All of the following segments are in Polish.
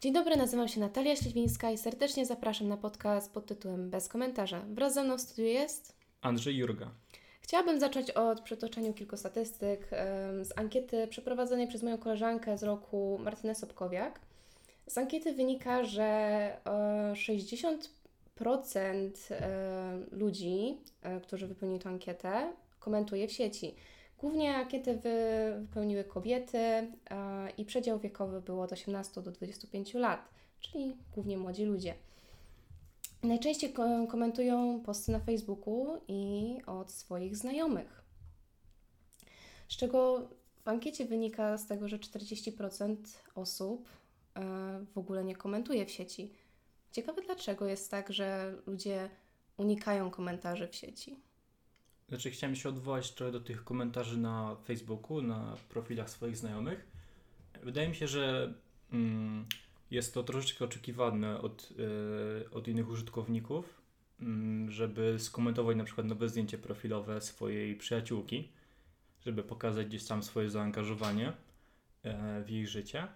Dzień dobry, nazywam się Natalia Śliwińska i serdecznie zapraszam na podcast pod tytułem Bez komentarza. Wraz ze mną w studiu jest Andrzej Jurga. Chciałabym zacząć od przytoczenia kilku statystyk z ankiety przeprowadzonej przez moją koleżankę z roku Martynę Sobkowiak. Z ankiety wynika, że e, 60% e, ludzi, e, którzy wypełnili tę ankietę, komentuje w sieci. Głównie ankietę wy, wypełniły kobiety i przedział wiekowy był od 18 do 25 lat, czyli głównie młodzi ludzie. Najczęściej ko- komentują posty na Facebooku i od swoich znajomych. Z czego w ankiecie wynika z tego, że 40% osób e, w ogóle nie komentuje w sieci. Ciekawe dlaczego jest tak, że ludzie unikają komentarzy w sieci. Znaczy, chciałem się odwołać trochę do tych komentarzy na Facebooku, na profilach swoich znajomych. Wydaje mi się, że mm, jest to troszeczkę oczekiwane od, y, od innych użytkowników, mm, żeby skomentować na przykład nowe zdjęcie profilowe swojej przyjaciółki, żeby pokazać gdzieś tam swoje zaangażowanie e, w jej życie.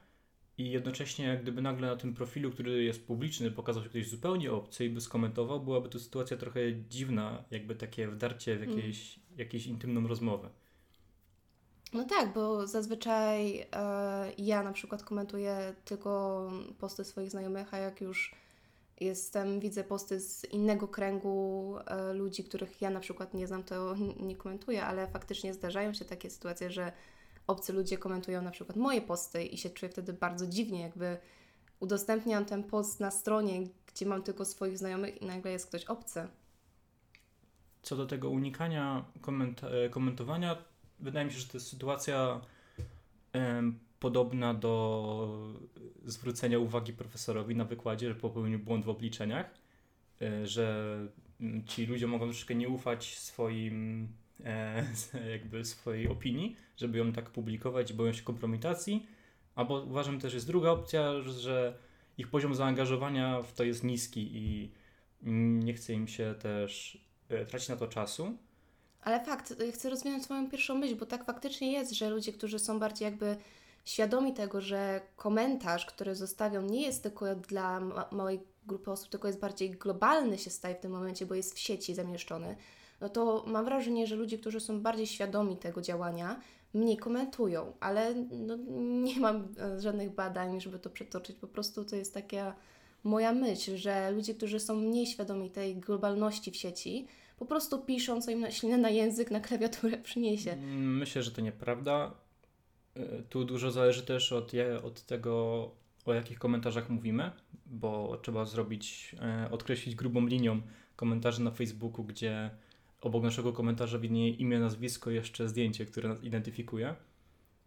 I jednocześnie, jak gdyby nagle na tym profilu, który jest publiczny, pokazał się ktoś zupełnie obcy i by skomentował, byłaby to sytuacja trochę dziwna, jakby takie wdarcie w jakieś, jakieś intymną rozmowę. No tak, bo zazwyczaj e, ja na przykład komentuję tylko posty swoich znajomych, a jak już jestem, widzę posty z innego kręgu e, ludzi, których ja na przykład nie znam, to nie komentuję, ale faktycznie zdarzają się takie sytuacje, że obcy ludzie komentują na przykład moje posty i się czuję wtedy bardzo dziwnie, jakby udostępniam ten post na stronie, gdzie mam tylko swoich znajomych i nagle jest ktoś obcy. Co do tego unikania komenta- e, komentowania, wydaje mi się, że to jest sytuacja em, podobna do zwrócenia uwagi profesorowi na wykładzie, że popełnił błąd w obliczeniach, e, że mm, ci ludzie mogą troszkę nie ufać swoim, jakby swojej opinii, żeby ją tak publikować, boją się kompromitacji, albo uważam też jest druga opcja, że- ich poziom zaangażowania w to jest niski i nie chce im się też e, tracić na to czasu. Ale fakt, chcę rozwinąć swoją pierwszą myśl, bo tak faktycznie jest, że ludzie, którzy są bardziej jakby świadomi tego, że komentarz, który zostawią, nie jest tylko dla ma- małej grupy osób, tylko jest bardziej globalny się staje w tym momencie, bo jest w sieci zamieszczony, no to mam wrażenie, że ludzie, którzy są bardziej świadomi tego działania, mniej komentują, ale no, nie mam e, żadnych badań, żeby to przetoczyć. Po prostu to jest taka moja myśl, że ludzie, którzy są mniej świadomi tej globalności w sieci, po prostu piszą, co im ślinę na język, na klawiaturę przyniesie. Mm, Myślę, że to nieprawda. Y, Tu dużo zależy też od, od tego, o jakich komentarzach mówimy, bo trzeba zrobić, e, odkreślić grubą linią komentarze na Facebooku, gdzie obok naszego komentarza widnieje imię, nazwisko jeszcze zdjęcie, które nas identyfikuje,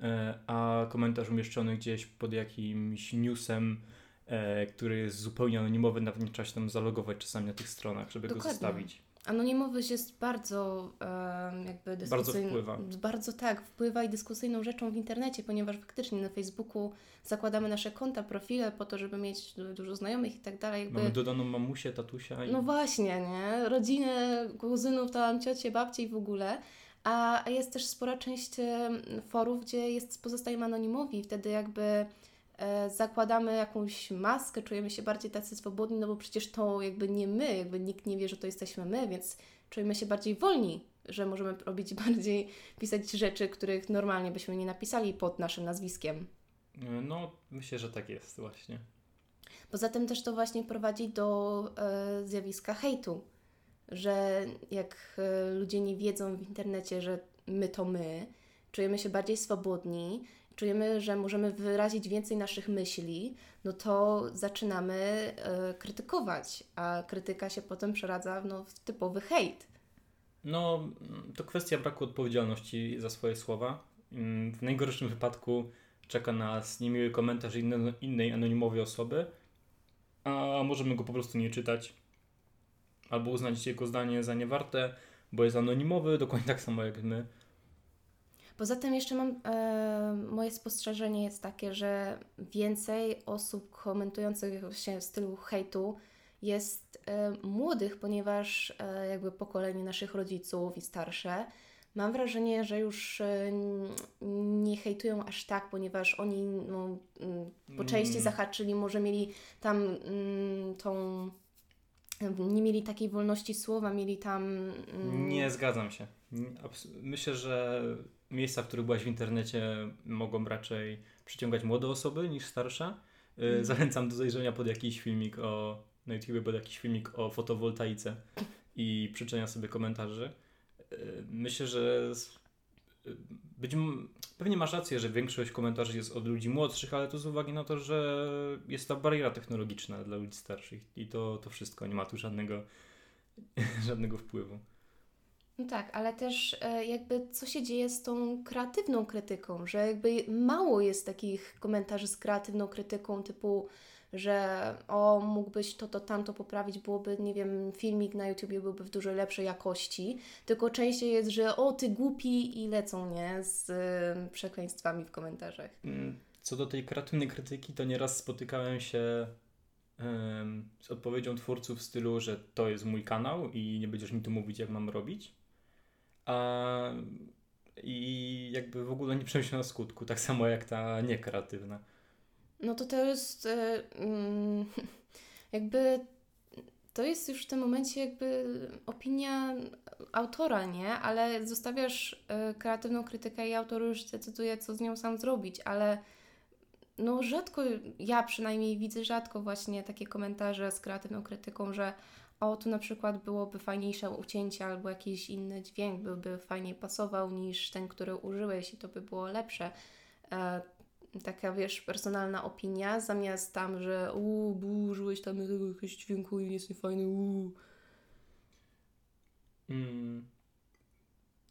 E, a komentarz umieszczony gdzieś pod jakimś newsem, e, który jest zupełnie anonimowy, nawet nie trzeba się tam zalogować czasami na tych stronach, żeby go Dokładnie. zostawić. Anonimowość jest bardzo em, jakby dyskusyjna. wpływa. Bardzo tak, wpływa i dyskusyjną rzeczą w internecie, ponieważ faktycznie na Facebooku zakładamy nasze konta, profile po to, żeby mieć du- dużo znajomych i tak dalej. Jakby... Mamy dodaną mamusię, tatusia i... No właśnie, nie? Rodzinę, kuzynów, tam ciocie, babcie i w ogóle. A jest też spora część forów, gdzie jest, pozostajemy anonimowi i wtedy jakby zakładamy jakąś maskę, czujemy się bardziej tacy swobodni, no bo przecież to jakby nie my, jakby nikt nie wie, że to jesteśmy my, więc czujemy się bardziej wolni, że możemy robić bardziej, pisać rzeczy, których normalnie byśmy nie napisali pod naszym nazwiskiem. No, myślę, że tak jest właśnie. Poza tym też to właśnie prowadzi do e, zjawiska hejtu, że jak e, ludzie nie wiedzą w internecie, że my to my, czujemy się bardziej swobodni, czujemy, że możemy wyrazić więcej naszych myśli, no to zaczynamy e, krytykować, a krytyka się potem przeradza no, w typowy hejt. No, to kwestia braku odpowiedzialności za swoje słowa. Mm, W najgorszym wypadku czeka nas niemiły komentarz inne, innej anonimowej osoby, a możemy go po prostu nie czytać. Albo uznać jego zdanie za niewarte, bo jest anonimowy, dokładnie tak samo jak my. Poza tym jeszcze mam, e, moje spostrzeżenie jest takie, że więcej osób komentujących się w stylu hejtu jest e, młodych, ponieważ e, jakby pokolenie naszych rodziców i starsze mam wrażenie, że już e, nie hejtują aż tak, ponieważ oni no, mm, po części Mm. zahaczyli, może mieli tam mm, tą. Nie mieli takiej wolności słowa, mieli tam. mm, Nie zgadzam się. Myślę, że miejsca, w których byłaś w internecie, mogą raczej przyciągać młode osoby niż starsze. Y, Mhm. Zachęcam do zajrzenia pod jakiś filmik o na YouTube, pod jakiś filmik o fotowoltaice i przyczenia sobie komentarzy. Y, Myślę, że y, być pewnie masz rację, że większość komentarzy jest od ludzi młodszych, ale to z uwagi na to, że jest ta bariera technologiczna dla ludzi starszych i to, to wszystko, nie ma tu żadnego, żadnego wpływu. No tak, ale też e, jakby co się dzieje z tą kreatywną krytyką, że jakby mało jest takich komentarzy z kreatywną krytyką typu, że o, mógłbyś to, to, tamto poprawić, byłoby, nie wiem, filmik na YouTubie byłby w dużo lepszej jakości, tylko częściej jest, że o, ty głupi i lecą, nie, z e, przekleństwami w komentarzach. Mm, Co do tej kreatywnej krytyki, to nieraz spotykałem się z odpowiedzią twórców w stylu, że to jest mój kanał i nie będziesz mi tu mówić, jak mam robić. A, I jakby w ogóle nie przemyślano skutku, tak samo jak ta niekreatywna. No to to jest e, mm, jakby to jest już w tym momencie jakby opinia autora, nie? Ale zostawiasz e, kreatywną krytykę i autor już decyduje, co z nią sam zrobić, ale no rzadko, ja przynajmniej widzę rzadko właśnie takie komentarze z kreatywną krytyką, że o, tu na przykład byłoby fajniejsze ucięcie albo jakiś inny dźwięk byłby fajniej pasował niż ten, który użyłeś i to by było lepsze. E, taka, wiesz, personalna opinia, zamiast tam, że uuu, bu, użyłeś tam jakiegoś dźwięku i jest niefajny, uuu. Mm,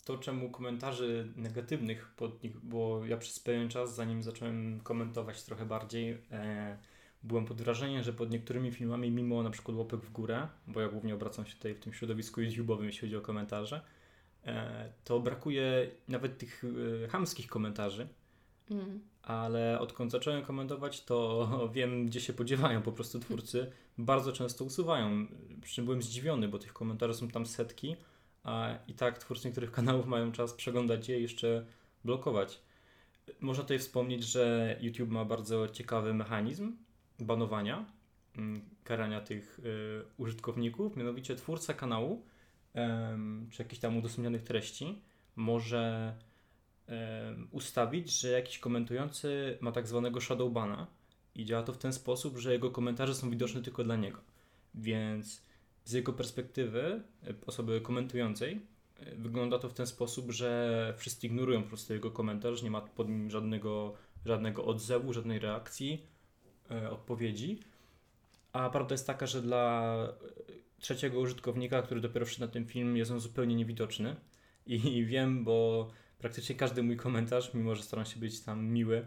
To czemu komentarzy negatywnych pod nich, bo ja przez pewien czas, zanim zacząłem komentować trochę bardziej, e, byłem pod wrażeniem, że pod niektórymi filmami, mimo na przykład łapek w górę, bo ja głównie obracam się tutaj w tym środowisku YouTube'owym, jeśli chodzi o komentarze, e, to brakuje nawet tych e, chamskich komentarzy, Mm. ale odkąd zacząłem komentować, to wiem, gdzie się podziewają po prostu twórcy. Bardzo często usuwają. Przy czym byłem zdziwiony, bo tych komentarzy są tam setki, a i tak twórcy niektórych kanałów mają czas przeglądać je i jeszcze blokować. Można tutaj wspomnieć, że YouTube ma bardzo ciekawy mechanizm banowania, mm, karania tych y, użytkowników. Mianowicie twórca kanału czy jakichś tam udostępnionych treści może ustawić, że jakiś komentujący ma tak zwanego shadowbana i działa to w ten sposób, że jego komentarze są widoczne tylko dla niego. Więc z jego perspektywy e, osoby komentującej e, wygląda to w ten sposób, że wszyscy ignorują po prostu jego komentarz, nie ma pod nim żadnego, żadnego odzewu, żadnej reakcji, odpowiedzi. A prawda jest taka, że dla e, trzeciego użytkownika, który dopiero wszedł na ten film, jest on zupełnie niewidoczny. I wiem, bo praktycznie każdy mój komentarz, mimo że staram się być tam miły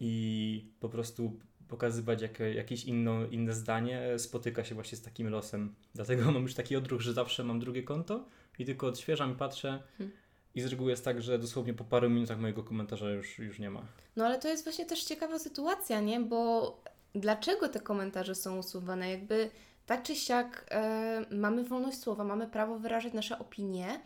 i po prostu pokazywać jak, jakieś inno, inne zdanie, spotyka się właśnie z takim losem. Dlatego mam już taki odruch, że zawsze mam drugie konto i tylko odświeżam i patrzę. Hmm. I z reguły jest tak, że dosłownie po paru minutach mojego komentarza już, już nie ma. No ale to jest właśnie też ciekawa sytuacja, nie? Bo dlaczego te komentarze są usuwane? Jakby tak czy siak e, mamy wolność słowa, mamy prawo wyrażać nasze opinie,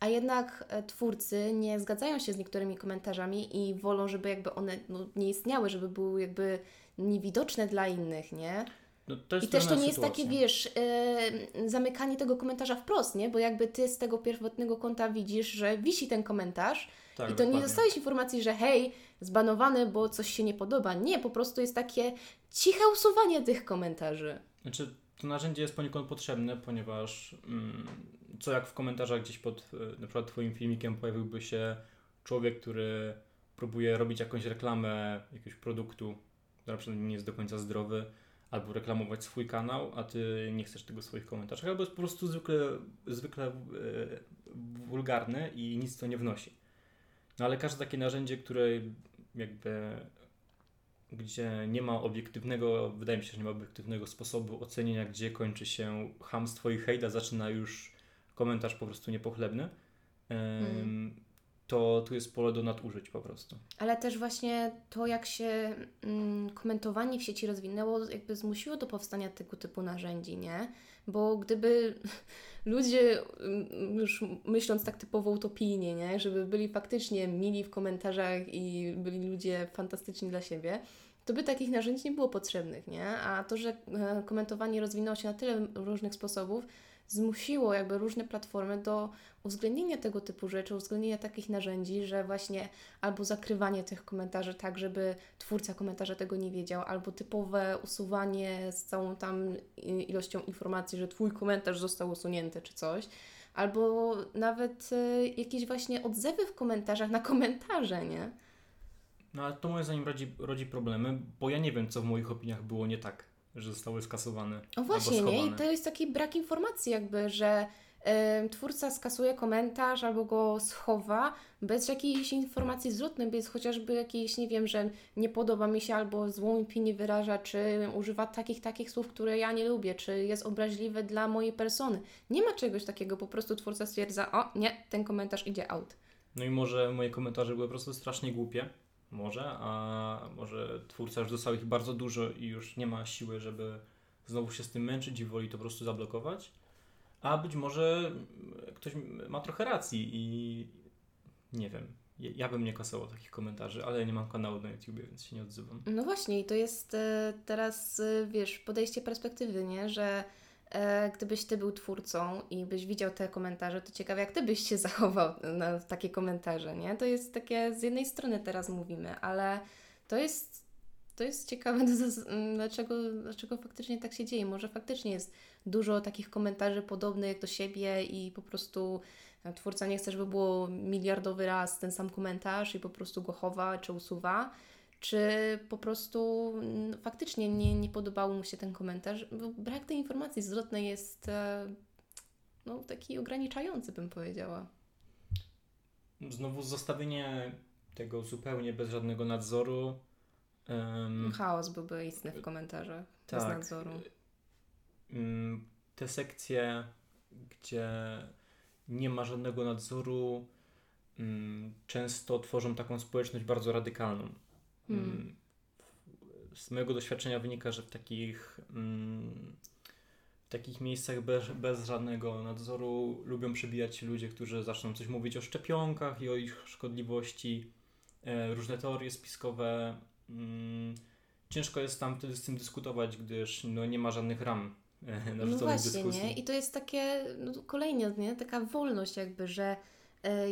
a jednak e, twórcy nie zgadzają się z niektórymi komentarzami i wolą, żeby jakby one no, nie istniały, żeby były jakby niewidoczne dla innych, nie? No, I też to nie jest sytuacja. takie, wiesz, e, zamykanie tego komentarza wprost, nie? Bo jakby ty z tego pierwotnego konta widzisz, że wisi ten komentarz, Tak, i to nie dokładnie. dostajesz informacji, że hej, zbanowany, bo coś się nie podoba. Nie, po prostu jest takie ciche usuwanie tych komentarzy. Znaczy, to narzędzie jest poniekąd potrzebne, ponieważ mm, co jak w komentarzach gdzieś pod e, na przykład Twoim filmikiem pojawiłby się człowiek, który próbuje robić jakąś reklamę jakiegoś produktu, który na przykład nie jest do końca zdrowy, albo reklamować swój kanał, a Ty nie chcesz tego w swoich komentarzach, albo jest po prostu zwykle, zwykle e, wulgarny i nic to nie wnosi. No ale każde takie narzędzie, które jakby gdzie nie ma obiektywnego, wydaje mi się, że nie ma obiektywnego sposobu ocenienia, gdzie kończy się hamstwo i hejda, zaczyna już komentarz po prostu niepochlebny. Em, to tu jest pole do nadużyć po prostu. Ale też właśnie to, jak się mm, komentowanie w sieci rozwinęło, jakby zmusiło do powstania tego typu narzędzi, nie? Bo gdyby ludzie, mm, już myśląc tak typowo utopijnie, nie? Żeby byli faktycznie mili w komentarzach i byli ludzie fantastyczni dla siebie, to by takich narzędzi nie było potrzebnych, nie? A to, że e, komentowanie rozwinęło się na tyle różnych sposobów, zmusiło jakby różne platformy do uwzględnienia tego typu rzeczy, uwzględnienia takich narzędzi, że właśnie albo zakrywanie tych komentarzy tak, żeby twórca komentarza tego nie wiedział, albo typowe usuwanie z całą tam ilością informacji, że Twój komentarz został usunięty czy coś, albo nawet y, jakieś właśnie odzewy w komentarzach na komentarze, nie? No ale to moim zdaniem rodzi, rodzi problemy, bo ja nie wiem, co w moich opiniach było nie tak że zostały skasowane. O właśnie, nie? I to jest taki brak informacji, jakby, że y, twórca skasuje komentarz albo go schowa bez jakiejś informacji zwrotnej, bez chociażby jakiejś, nie wiem, że nie podoba mi się albo złą opinię wyraża, czy używa takich, takich słów, które ja nie lubię, czy jest obraźliwy dla mojej persony. Nie ma czegoś takiego, po prostu twórca stwierdza, o nie, ten komentarz idzie out. No i może moje komentarze były po prostu strasznie głupie może, a może twórca już dostał ich bardzo dużo i już nie ma siły, żeby znowu się z tym męczyć i woli to po prostu zablokować. A być może ktoś ma trochę racji i nie wiem. Ja bym nie kasował takich komentarzy, ale ja nie mam kanału na YouTube, więc się nie odzywam. No właśnie, i to jest e, teraz, e, wiesz, podejście perspektywy, nie? Że e, gdybyś ty był twórcą i byś widział te komentarze, to ciekawe, jak ty byś się zachował na takie komentarze, nie? To jest takie, z jednej strony teraz mówimy, ale to jest, to jest ciekawe, dlaczego, dlaczego faktycznie tak się dzieje. Może faktycznie jest dużo takich komentarzy podobnych do siebie i po prostu e, twórca nie chce, żeby było miliardowy raz ten sam komentarz i po prostu go chowa czy usuwa czy po prostu mm, faktycznie nie, nie podobał mu się ten komentarz. Brak tej informacji zwrotnej jest e, no, taki ograniczający, bym powiedziała. Znowu zostawienie tego zupełnie bez żadnego nadzoru. Um, Chaos byłby istny w komentarzach, tak, bez nadzoru. Um, te sekcje, gdzie nie ma żadnego nadzoru, um, często tworzą taką społeczność bardzo radykalną. Hmm. Mm, z mojego doświadczenia wynika, że w takich, mm, w takich miejscach bez, bez żadnego nadzoru lubią przebijać się ludzie, którzy zaczną coś mówić o szczepionkach i o ich szkodliwości, e, różne teorie spiskowe. Mm, ciężko jest tam wtedy z tym dyskutować, gdyż no, nie ma żadnych ram e, narzuconych no właśnie, dyskusji. Nie? I to jest takie, no, kolejnie, nie? taka wolność jakby, że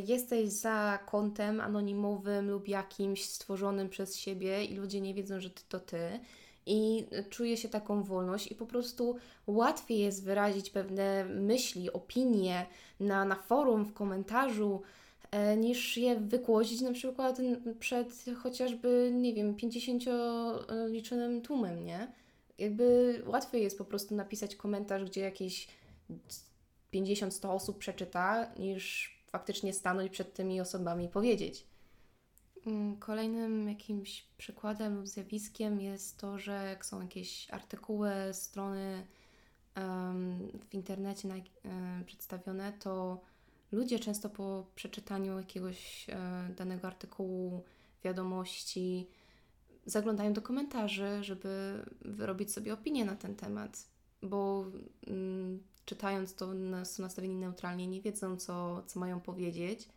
jesteś za kontem anonimowym lub jakimś stworzonym przez siebie i ludzie nie wiedzą, że ty to ty. I czuję się taką wolność, i po prostu łatwiej jest wyrazić pewne myśli, opinie na, na forum, w komentarzu, e, niż je wygłosić na przykład przed chociażby, nie wiem, 50-liczonym tłumem, nie? Jakby łatwiej jest po prostu napisać komentarz, gdzie jakieś 50-100 osób przeczyta, niż faktycznie stanąć przed tymi osobami i powiedzieć. Mm, kolejnym jakimś przykładem lub zjawiskiem jest to, że jak są jakieś artykuły, strony um, w internecie na, um, przedstawione, to ludzie często po przeczytaniu jakiegoś um, danego artykułu, wiadomości, zaglądają do komentarzy, żeby wyrobić sobie opinię na ten temat, bo mm, czytając to są nastawieni neutralnie, nie wiedzą, co, co mają powiedzieć.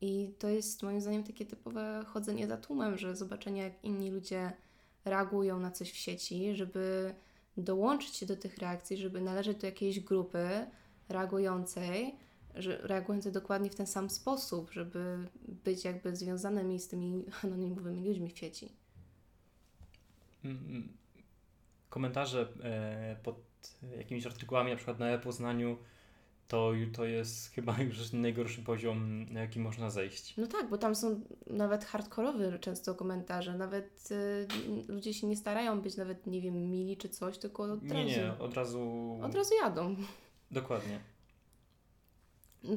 I to jest moim zdaniem takie typowe chodzenie za tłumem, że zobaczenie, jak inni ludzie reagują na coś w sieci, żeby dołączyć się do tych reakcji, żeby należeć do jakiejś grupy reagującej, że, reagującej dokładnie w ten sam sposób, żeby być jakby związanymi z tymi anonimowymi ludźmi w sieci. Mm, mm. Komentarze e, pod jakimiś artykułami, na przykład na Poznaniu, to, to jest chyba już najgorszy poziom, na jaki można zejść. No tak, bo tam są nawet hardkorowe często komentarze, nawet y, ludzie się nie starają być nawet, nie wiem, mili czy coś, tylko od razu. Nie, nie, od razu... Od razu jadą. Dokładnie.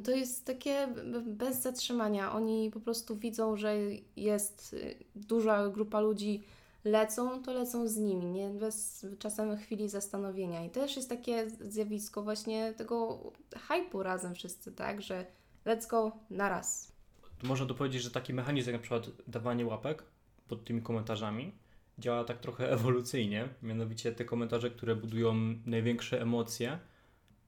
To jest takie bez zatrzymania. Oni po prostu widzą, że jest duża grupa ludzi lecą, to lecą z nimi, nie? Bez czasem chwili zastanowienia. I też jest takie zjawisko właśnie tego hypu razem wszyscy, tak? Że let's go naraz. można dopowiedzieć, że taki mechanizm jak na przykład dawanie łapek pod tymi komentarzami działa tak trochę ewolucyjnie, mianowicie te komentarze, które budują największe emocje,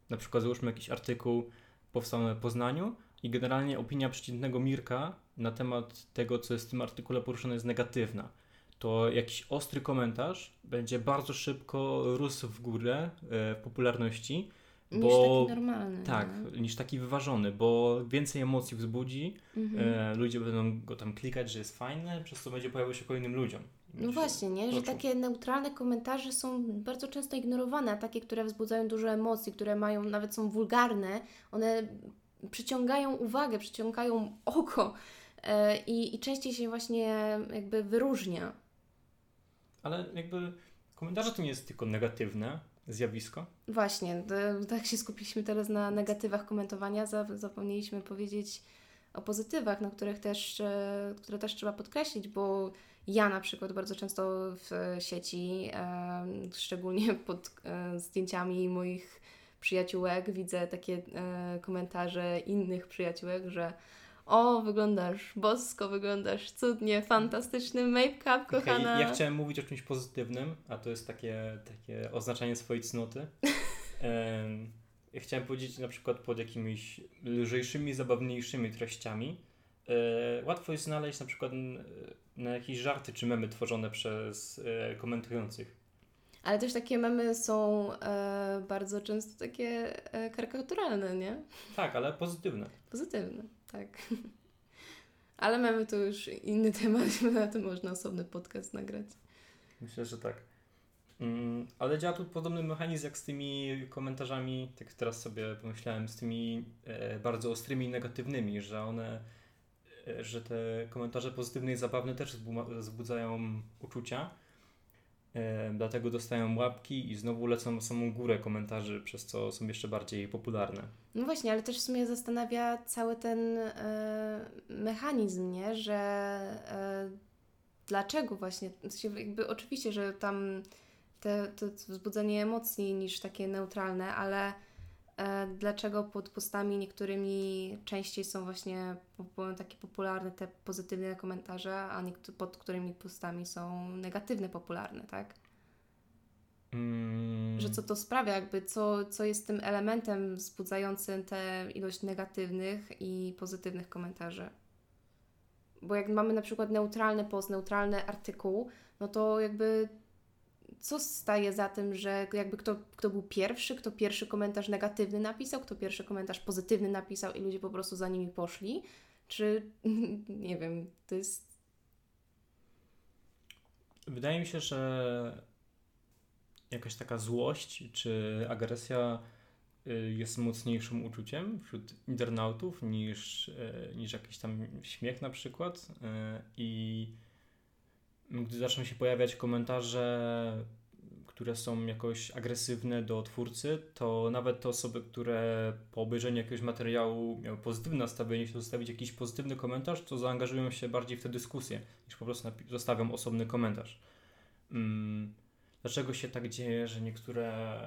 na przykład załóżmy jakiś artykuł powstał na Poznaniu i generalnie opinia przeciętnego Mirka na temat tego, co jest w tym artykule poruszone jest negatywna, to jakiś ostry komentarz będzie bardzo szybko rósł w górę e, w popularności, Niż bo taki normalny. tak, nie? niż taki wyważony, bo więcej emocji wzbudzi, Mhm. e, ludzie będą go tam klikać, że jest fajny, przez co będzie pojawiał się kolejnym ludziom. No właśnie, nie? Że takie neutralne komentarze są bardzo często ignorowane, a takie, które wzbudzają dużo emocji, które mają, nawet są wulgarne, one przyciągają uwagę, przyciągają oko e, i, i częściej się właśnie jakby wyróżnia. Ale jakby komentarze to nie jest tylko negatywne zjawisko. Właśnie, tak się skupiliśmy teraz na negatywach komentowania, za- zapomnieliśmy powiedzieć o pozytywach, na których też, e, które też trzeba podkreślić, bo ja na przykład bardzo często w sieci, e, szczególnie pod e, zdjęciami moich przyjaciółek, widzę takie komentarze innych przyjaciółek, że o, wyglądasz bosko, wyglądasz cudnie, fantastyczny make-up, kochana. ja chciałem mówić o czymś pozytywnym, a to jest takie, takie oznaczanie swojej cnoty. Em, ja chciałem powiedzieć na przykład pod jakimiś lżejszymi, zabawniejszymi treściami. E, łatwo jest znaleźć na przykład na jakieś żarty czy memy tworzone przez e, komentujących. Ale też takie memy są e, bardzo często takie e, karykaturalne, nie? Tak, ale pozytywne. Pozytywne, tak. Ale memy to już inny temat, na tym można osobny podcast nagrać. Myślę, że tak. Mm, ale działa tu podobny mechanizm jak z tymi komentarzami, tak teraz sobie pomyślałem, z tymi e, bardzo ostrymi i negatywnymi, że one, e, że te komentarze pozytywne i zabawne też wzbu- wzbudzają uczucia, dlatego dostają łapki i znowu lecą na samą górę komentarzy, przez co są jeszcze bardziej popularne. No właśnie, ale też w sumie zastanawia cały ten e, mechanizm, nie? Że e, dlaczego właśnie, jakby oczywiście, że tam te, to wzbudzenie emocji niż takie neutralne, ale dlaczego pod postami niektórymi częściej są właśnie takie popularne te pozytywne komentarze, a niektó- pod którymi postami są negatywne popularne, tak? Mm, Że co to sprawia, jakby co, co jest tym elementem wzbudzającym tę ilość negatywnych i pozytywnych komentarzy. Bo jak mamy na przykład neutralny post, neutralny artykuł, no to jakby co staje za tym, że jakby kto, kto był pierwszy, kto pierwszy komentarz negatywny napisał, kto pierwszy komentarz pozytywny napisał i ludzie po prostu za nimi poszli? Czy nie wiem, to jest. Wydaje mi się, że jakaś taka złość czy agresja y, jest mocniejszym uczuciem wśród internautów niż, y, niż jakiś tam śmiech na przykład. Y, I gdy zaczną się pojawiać komentarze, które są jakoś agresywne do twórcy, to nawet te osoby, które po obejrzeniu jakiegoś materiału miały pozytywne nastawienie, się zostawić jakiś pozytywny komentarz, to zaangażują się bardziej w tę dyskusję, niż po prostu zostawią osobny komentarz. Mm, dlaczego się tak dzieje, że niektóre,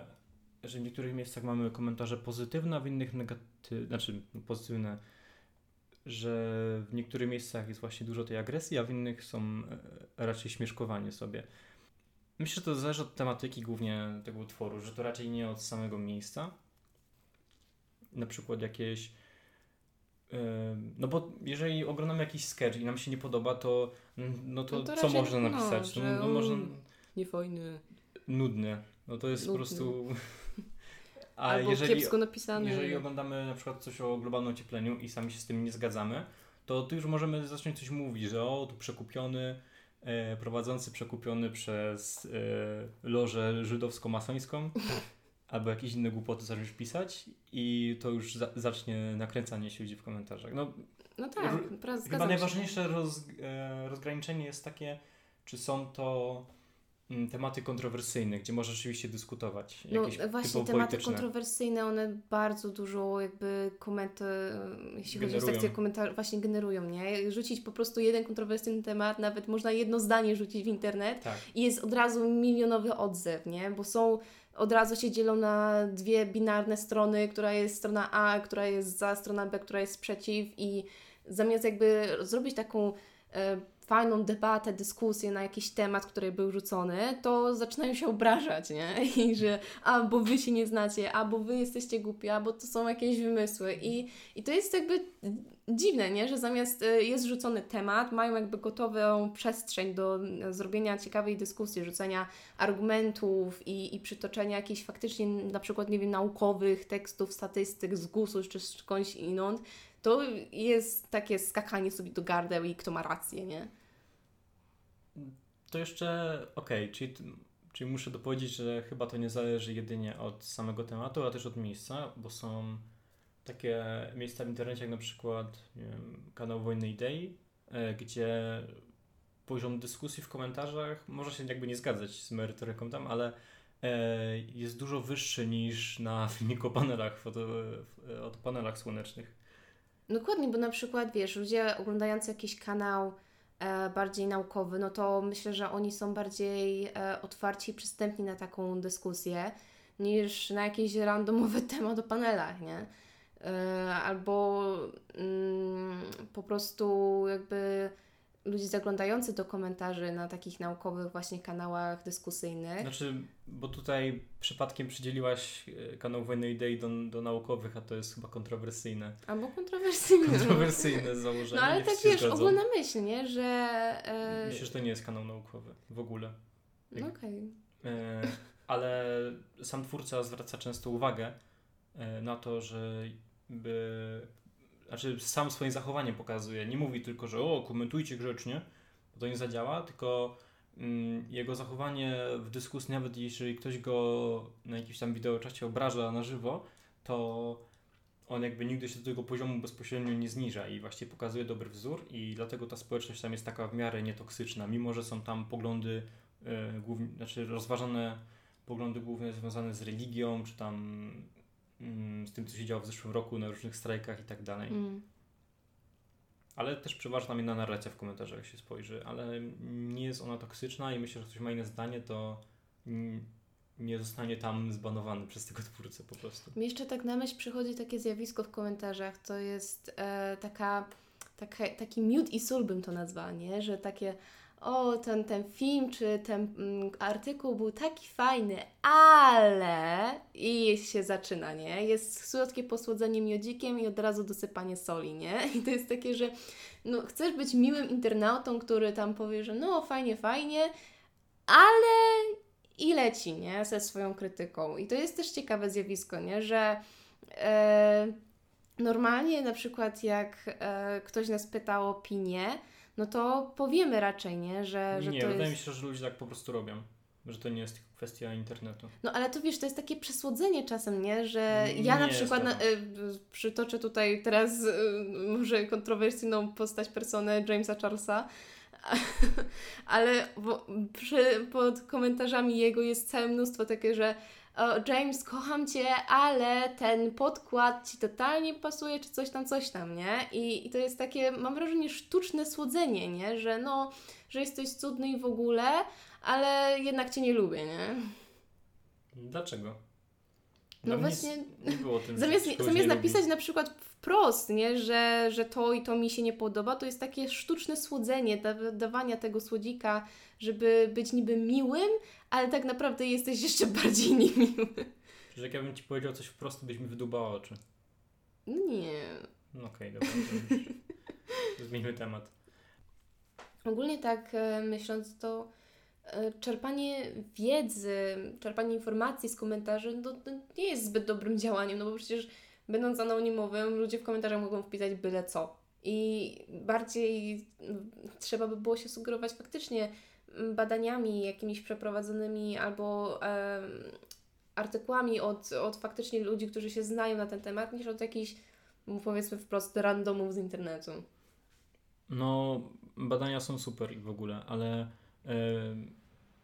że w niektórych miejscach mamy komentarze pozytywne, a w innych negatywne, znaczy pozytywne, że w niektórych miejscach jest właśnie dużo tej agresji, a w innych są e, raczej śmieszkowanie sobie. Myślę, że to zależy od tematyki głównie tego utworu, że to raczej nie od samego miejsca. Na przykład jakieś. e, No bo jeżeli oglądamy jakiś sketch i nam się nie podoba, to no to, No to co można no, napisać? No, no, można Niefajny. nudne. No to jest po Nudny. prostu. A Albo jeżeli, kiepsko napisany. jeżeli oglądamy na przykład coś o globalnym ociepleniu i sami się z tym nie zgadzamy, to tu już możemy zacząć coś mówić, że o, tu przekupiony, e, prowadzący przekupiony przez e, lożę żydowsko-masońską, albo jakieś inne głupoty zacząć pisać i to już za, zacznie nakręcanie się ludzi w komentarzach. No, No tak, zgadzam Chyba najważniejsze roz, e, rozgraniczenie jest takie, czy są to tematy kontrowersyjne, gdzie można rzeczywiście dyskutować. No Jakieś właśnie tematy polityczne. kontrowersyjne, one bardzo dużo jakby komenty, jeśli chodzi o Generują. sekcję komentarzy, właśnie generują, nie? Rzucić po prostu jeden kontrowersyjny temat, nawet można jedno zdanie rzucić w internet Tak. i jest od razu milionowy odzew, nie? Bo są, od razu się dzielą na dwie binarne strony, która jest strona A, która jest za, strona B, która jest przeciw i zamiast jakby zrobić taką e, fajną debatę, dyskusję na jakiś temat, który był rzucony, to zaczynają się obrażać, nie? I że a, bo wy się nie znacie, a, bo wy jesteście głupi, a, bo to są jakieś wymysły. I, i to jest jakby dziwne, nie? Że zamiast y, jest rzucony temat, mają jakby gotową przestrzeń do zrobienia ciekawej dyskusji, rzucenia argumentów i, i przytoczenia jakichś faktycznie na przykład, nie wiem, naukowych tekstów, statystyk z GUS-u czy skądś inąd, to jest takie skakanie sobie do gardeł i kto ma rację, nie? To jeszcze okej, okay, czyli, czyli muszę dopowiedzieć, że chyba to nie zależy jedynie od samego tematu, ale też od miejsca, bo są takie miejsca w internecie, jak na przykład wiem, kanał Wojny Idei, e, gdzie poziom dyskusji w komentarzach może się jakby nie zgadzać z merytoryką tam, ale e, jest dużo wyższy niż na filmiku o panelach, foto, o panelach słonecznych. Dokładnie, bo na przykład, wiesz, ludzie oglądający jakiś kanał bardziej naukowy, no to myślę, że oni są bardziej e, otwarci i przystępni na taką dyskusję niż na jakiś randomowy temat o panelach, nie? E, albo mm, po prostu jakby ludzi zaglądających do komentarzy na takich naukowych właśnie kanałach dyskusyjnych. Znaczy, bo tutaj przypadkiem przydzieliłaś e, kanał Wojny Idei do, do naukowych, a to jest chyba kontrowersyjne. Albo kontrowersyjne. Kontrowersyjne założenie. No ale tak wiesz, ogólna myśl, nie? Że... E... Myślę, że to nie jest kanał naukowy w ogóle. No okej. Okay. E, ale sam twórca zwraca często uwagę na to, że by znaczy sam swoim zachowaniem pokazuje. Nie mówi tylko, że o, komentujcie grzecznie, bo to nie zadziała, tylko mm, jego zachowanie w dyskusji, nawet jeżeli ktoś go na jakimś tam wideoczacie obraża na żywo, to on jakby nigdy się do tego poziomu bezpośrednio nie zniża i właściwie pokazuje dobry wzór i dlatego ta społeczność tam jest taka w miarę nietoksyczna, mimo że są tam poglądy y, głównie, znaczy rozważane poglądy głównie związane z religią, czy tam z tym, co się działo w zeszłym roku na różnych strajkach i tak dalej. Mm. Ale też przeważna inna narracja w komentarzach, jak się spojrzy, ale nie jest ona toksyczna i myślę, że ktoś ma inne zdanie, to nie zostanie tam zbanowany przez tego twórcę po prostu. Mi jeszcze tak na myśl przychodzi takie zjawisko w komentarzach, to jest e, taka, taka, taki miód i sól bym to nazwała, nie? Że takie o, ten, ten film czy ten mm, artykuł był taki fajny, ale i się zaczyna, nie? Jest słodkie posłodzenie miodzikiem i od razu dosypanie soli, nie? I to jest takie, że no, chcesz być miłym internautą, który tam powie, że no fajnie, fajnie, ale i leci, nie? Ze swoją krytyką. I to jest też ciekawe zjawisko, nie? Że e, normalnie na przykład jak e, ktoś nas pyta o opinię, no to powiemy raczej, nie? Że, że nie, to wydaje jest... mi się, że ludzie tak po prostu robią. Że to nie jest tylko kwestia internetu. No ale to wiesz, to jest takie przesłodzenie czasem, nie? Że ja na przykład na, y, przytoczę tutaj teraz y, może kontrowersyjną postać personę Jamesa Charlesa, ale przy, pod komentarzami jego jest całe mnóstwo takie, że James, kocham Cię, ale ten podkład Ci totalnie pasuje, czy coś tam, coś tam, nie? I, I to jest takie, mam wrażenie, sztuczne słodzenie, nie? Że no, że jesteś cudny i w ogóle, ale jednak Cię nie lubię, nie? Dlaczego? No właśnie, nie było tym, zamiast, zamiast napisać lubi. na przykład wprost, nie, że, że to i to mi się nie podoba, to jest takie sztuczne słodzenie, da, dawania tego słodzika, żeby być niby miłym, ale tak naprawdę jesteś jeszcze bardziej niemiły. Że jak ja bym Ci powiedział coś wprost, byś mi wydubała oczy. Nie. No okej, okay, dobra. Zmieńmy temat. Ogólnie tak e, myśląc, to czerpanie wiedzy, czerpanie informacji z komentarzy no, nie jest zbyt dobrym działaniem, no bo przecież będąc anonimowym, ludzie w komentarzach mogą wpisać byle co. I bardziej trzeba by było się sugerować faktycznie badaniami jakimiś przeprowadzonymi albo e, artykułami od, od faktycznie ludzi, którzy się znają na ten temat, niż od jakichś, powiedzmy wprost, randomów z internetu. No, badania są super i w ogóle, ale e,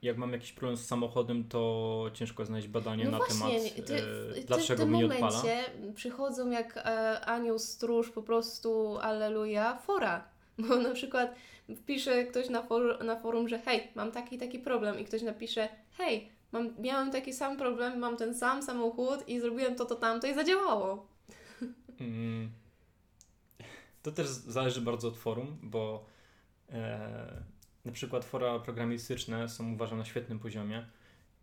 jak mam jakiś problem z samochodem, to ciężko znaleźć badanie no na właśnie, temat, ty, e, dlaczego ty, mi nie odpala. W tym momencie przychodzą jak e, anioł stróż, po prostu, aleluja, fora. Bo na przykład wpisze ktoś na, for, na forum, że hej, mam taki taki problem i ktoś napisze, hej, mam, miałem taki sam problem, mam ten sam samochód i zrobiłem to, to, tamto i zadziałało. Mm. To też zależy bardzo od forum, bo e, na przykład fora programistyczne są uważam na świetnym poziomie.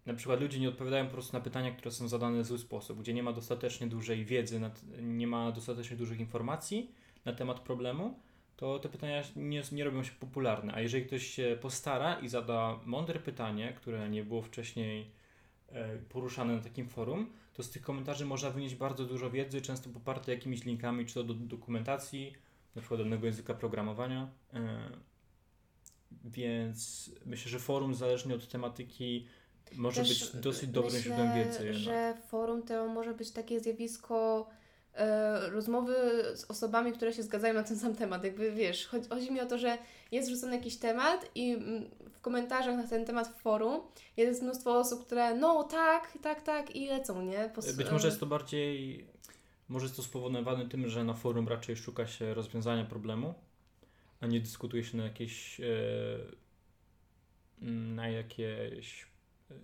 Na przykład ludzie nie odpowiadają po prostu na pytania, które są zadane w zły sposób, gdzie nie ma dostatecznie dużej wiedzy, nie ma dostatecznie dużych informacji na temat problemu, to te pytania nie, nie robią się popularne. A jeżeli ktoś się postara i zada mądre pytanie, które nie było wcześniej e, poruszane na takim forum, to z tych komentarzy można wynieść bardzo dużo wiedzy, często poparte jakimiś linkami, czy to do dokumentacji, na przykład danego języka programowania. E, więc myślę, że forum zależnie od tematyki może Też być dosyć dobrym myślę, źródłem wiedzy. Jednak. że forum to może być takie zjawisko e, rozmowy z osobami, które się zgadzają na ten sam temat. Jakby wiesz, chodzi, chodzi mi o to, że jest rzucony jakiś temat i mm, w komentarzach na ten temat w forum jest mnóstwo osób, które no tak, tak, tak i lecą, nie? Pos być może jest to bardziej, może jest to spowodowane tym, że na forum raczej szuka się rozwiązania problemu, a nie dyskutuje się na jakieś e, na jakieś e,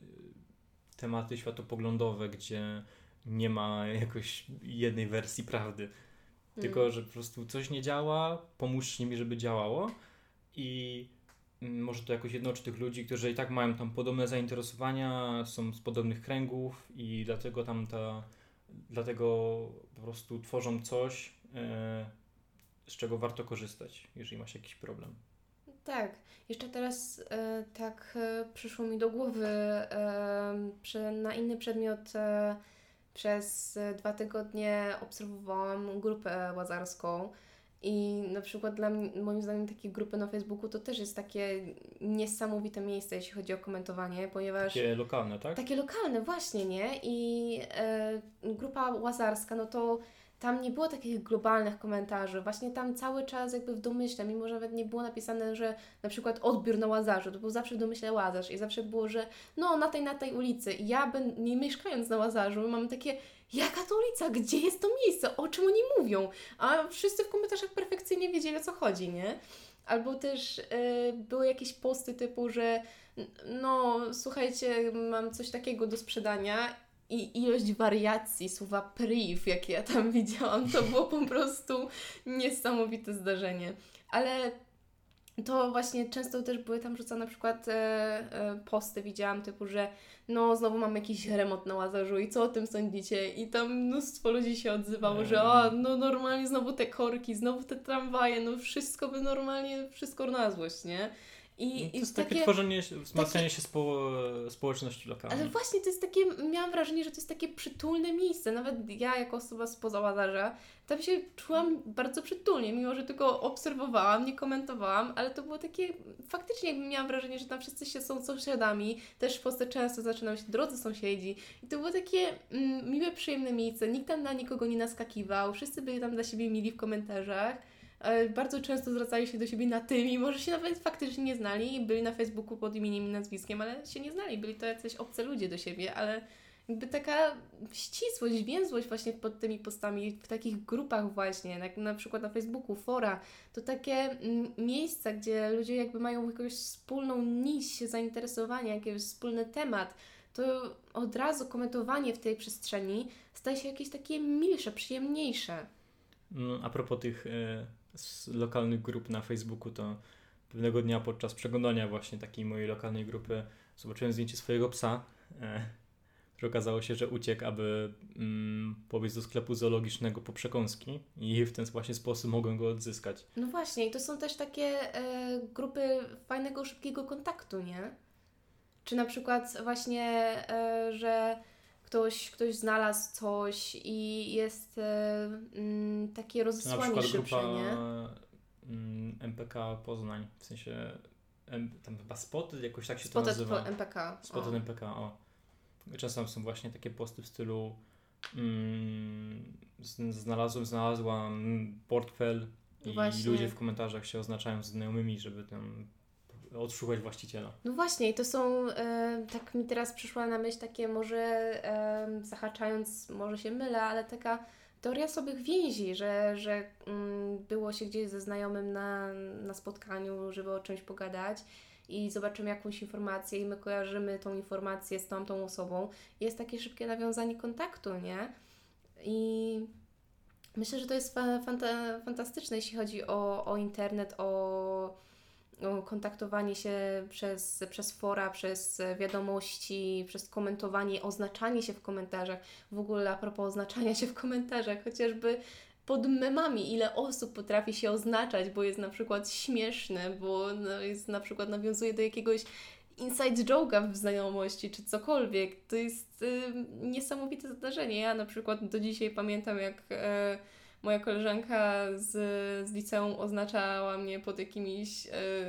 tematy światopoglądowe, gdzie nie ma jakoś jednej wersji prawdy. Tylko, że po prostu coś nie działa, pomóżcie mi, żeby działało i może to jakoś jednoczy tych ludzi, którzy i tak mają tam podobne zainteresowania, są z podobnych kręgów i dlatego tam ta, dlatego po prostu tworzą coś, e, z czego warto korzystać, jeżeli masz jakiś problem. Tak, jeszcze teraz e, tak e, przyszło mi do głowy e, na inny przedmiot przez dwa tygodnie obserwowałam grupę łazarską i na przykład dla mnie, moim zdaniem takie grupy na Facebooku to też jest takie niesamowite miejsce, jeśli chodzi o komentowanie, ponieważ... Takie lokalne, tak? Takie lokalne, właśnie, nie? I grupa łazarska, no to tam nie było takich globalnych komentarzy. Właśnie tam cały czas jakby w domyśle, mimo że nawet nie było napisane, że na przykład odbiór na Łazarzu, to był zawsze w domyśle Łazarz i zawsze było, że no na tej, na tej ulicy. I ja ben, nie mieszkając na Łazarzu mam takie, jaka to ulica, gdzie jest to miejsce, o czym oni mówią? A wszyscy w komentarzach perfekcyjnie wiedzieli o co chodzi, nie? Albo też y, były jakieś posty typu, że no słuchajcie, mam coś takiego do sprzedania i ilość wariacji słowa priv, jakie ja tam widziałam, to było po prostu niesamowite zdarzenie. Ale to właśnie często też były tam rzucane na przykład e, e, posty, widziałam typu, że no znowu mam jakiś remont na Łazarzu i co o tym sądzicie? I tam mnóstwo ludzi się odzywało, że o, no normalnie znowu te korki, znowu te tramwaje, no wszystko by normalnie, wszystko na złość, nie? I, no to jest takie, takie tworzenie, wzmacnianie takie, się spo, społeczności lokalnej. Ale właśnie to jest takie, miałam wrażenie, że to jest takie przytulne miejsce. Nawet ja jako osoba spoza Łazarza, tam się czułam bardzo przytulnie, mimo że tylko obserwowałam, nie komentowałam, ale to było takie, faktycznie jakby miałam wrażenie, że tam wszyscy się są sąsiadami, też w Polsce często zaczynają się drodzy sąsiedzi i to było takie mm, miłe, przyjemne miejsce, nikt tam na nikogo nie naskakiwał, wszyscy byli tam dla siebie mili w komentarzach bardzo często zwracali się do siebie na ty, mimo że się nawet faktycznie nie znali byli na Facebooku pod imieniem i nazwiskiem, ale się nie znali, byli to jacyś obce ludzie do siebie, ale jakby taka ścisłość, więzłość właśnie pod tymi postami, w takich grupach właśnie, jak na przykład na Facebooku, fora, to takie mm, miejsca, gdzie ludzie jakby mają jakąś wspólną niś zainteresowania, jakiś wspólny temat, to od razu komentowanie w tej przestrzeni staje się jakieś takie milsze, przyjemniejsze. No, a propos tych e, z lokalnych grup na Facebooku, to pewnego dnia podczas przeglądania właśnie takiej mojej lokalnej grupy zobaczyłem zdjęcie swojego psa, e, które okazało się, że uciekł, aby mm, pobiec do sklepu zoologicznego po przekąski i w ten właśnie sposób mogłem go odzyskać. No właśnie i to są też takie e, grupy fajnego, szybkiego kontaktu, nie? Czy na przykład właśnie, e, że ktoś, ktoś znalazł coś i jest e, mm, takie rozesłanie szybsze, grupa, nie? Mm, MPK Poznań, w sensie tam chyba Spotted, jakoś tak się Spotted to nazywa. MPK. Spotted o. MPK, o. Czasem są właśnie takie posty w stylu mm, znalazłem, znalazłam portfel i właśnie. ludzie w komentarzach się oznaczają z znajomymi, żeby tam odszukać właściciela. No właśnie, i to są, e, tak mi teraz przyszła na myśl takie może e, zahaczając, może się mylę, ale taka teoria sobie więzi, że, że mm, było się gdzieś ze znajomym na, na spotkaniu, żeby o czymś pogadać i zobaczymy jakąś informację i my kojarzymy tą informację z tamtą osobą. Jest takie szybkie nawiązanie kontaktu, nie? I Myślę, że to jest fanta fantastyczne, jeśli chodzi o, o internet, o kontaktowanie się przez, przez fora, przez wiadomości, przez komentowanie, oznaczanie się w komentarzach. W ogóle a propos oznaczania się w komentarzach, chociażby pod memami, ile osób potrafi się oznaczać, bo jest na przykład śmieszne, bo no, jest na przykład nawiązuje do jakiegoś inside joke'a w znajomości, czy cokolwiek. To jest y, niesamowite zdarzenie. Ja na przykład do dzisiaj pamiętam, jak y, moja koleżanka z, z liceum oznaczała mnie pod jakimiś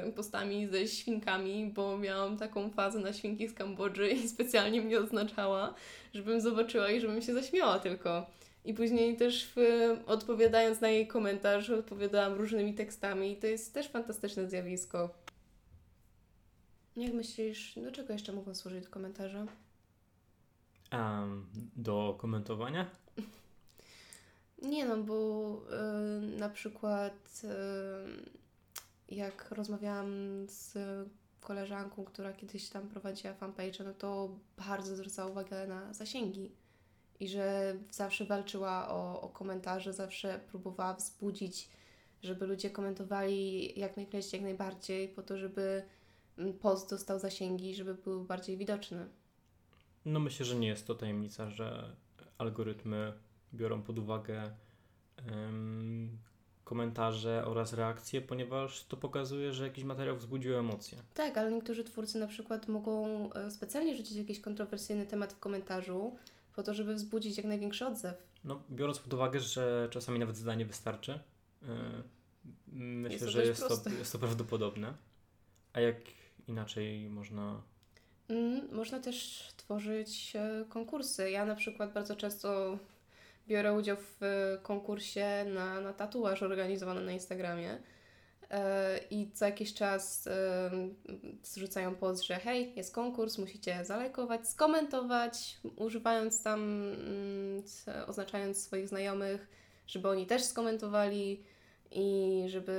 y, postami ze świnkami, bo miałam taką fazę na świnki z Kambodży i specjalnie mnie oznaczała, żebym zobaczyła i żebym się zaśmiała tylko. I później też w, odpowiadając na jej komentarz, odpowiadałam różnymi tekstami. I to jest też fantastyczne zjawisko. Jak myślisz, do czego jeszcze mogą służyć komentarze? Um, do komentowania? Nie no, bo y, na przykład y, jak rozmawiałam z koleżanką, która kiedyś tam prowadziła fanpage, no to bardzo zwracała uwagę na zasięgi i że zawsze walczyła o, o komentarze, zawsze próbowała wzbudzić, żeby ludzie komentowali jak najczęściej, jak najbardziej, po to, żeby post dostał zasięgi, żeby był bardziej widoczny. No myślę, że nie jest to tajemnica, że algorytmy biorą pod uwagę um, komentarze oraz reakcje, ponieważ to pokazuje, że jakiś materiał wzbudził emocje. Tak, ale niektórzy twórcy na przykład mogą e, specjalnie rzucić jakiś kontrowersyjny temat w komentarzu, po to, żeby wzbudzić jak największy odzew. No, biorąc pod uwagę, że czasami nawet zdanie wystarczy, yy, myślę, jest że jest to, jest to prawdopodobne. A jak inaczej można. Mm, można też tworzyć e, konkursy. Ja na przykład bardzo często biorę udział w e, konkursie na, na tatuaż organizowany na Instagramie. E, I co jakiś czas zrzucają post, że hej, jest konkurs, musicie zalajkować, skomentować, używając tam, mm, oznaczając swoich znajomych, żeby oni też skomentowali i żeby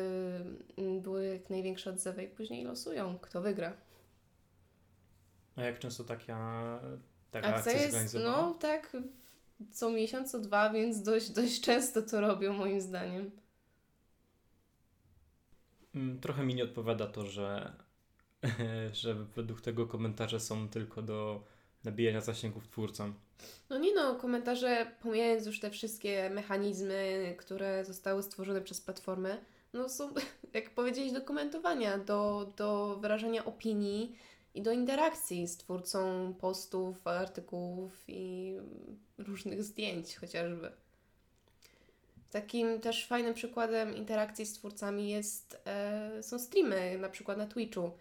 mm, były jak największe odzewy i później losują, kto wygra. A jak często taka, taka akcja, akcja jest, No tak, co miesiąc, co dwa, więc dość, dość często to robią moim zdaniem. Mm, trochę mi nie odpowiada to, że, że według tego komentarze są tylko do nabijania zasięgów twórcom. No nie no, komentarze, pomijając już te wszystkie mechanizmy, które zostały stworzone przez platformy, no są, jak powiedzieć, do komentowania, do, do wyrażania opinii i do interakcji z twórcą postów, artykułów i różnych zdjęć chociażby. Takim też fajnym przykładem interakcji z twórcami jest, e, są streamy, na przykład na Twitchu.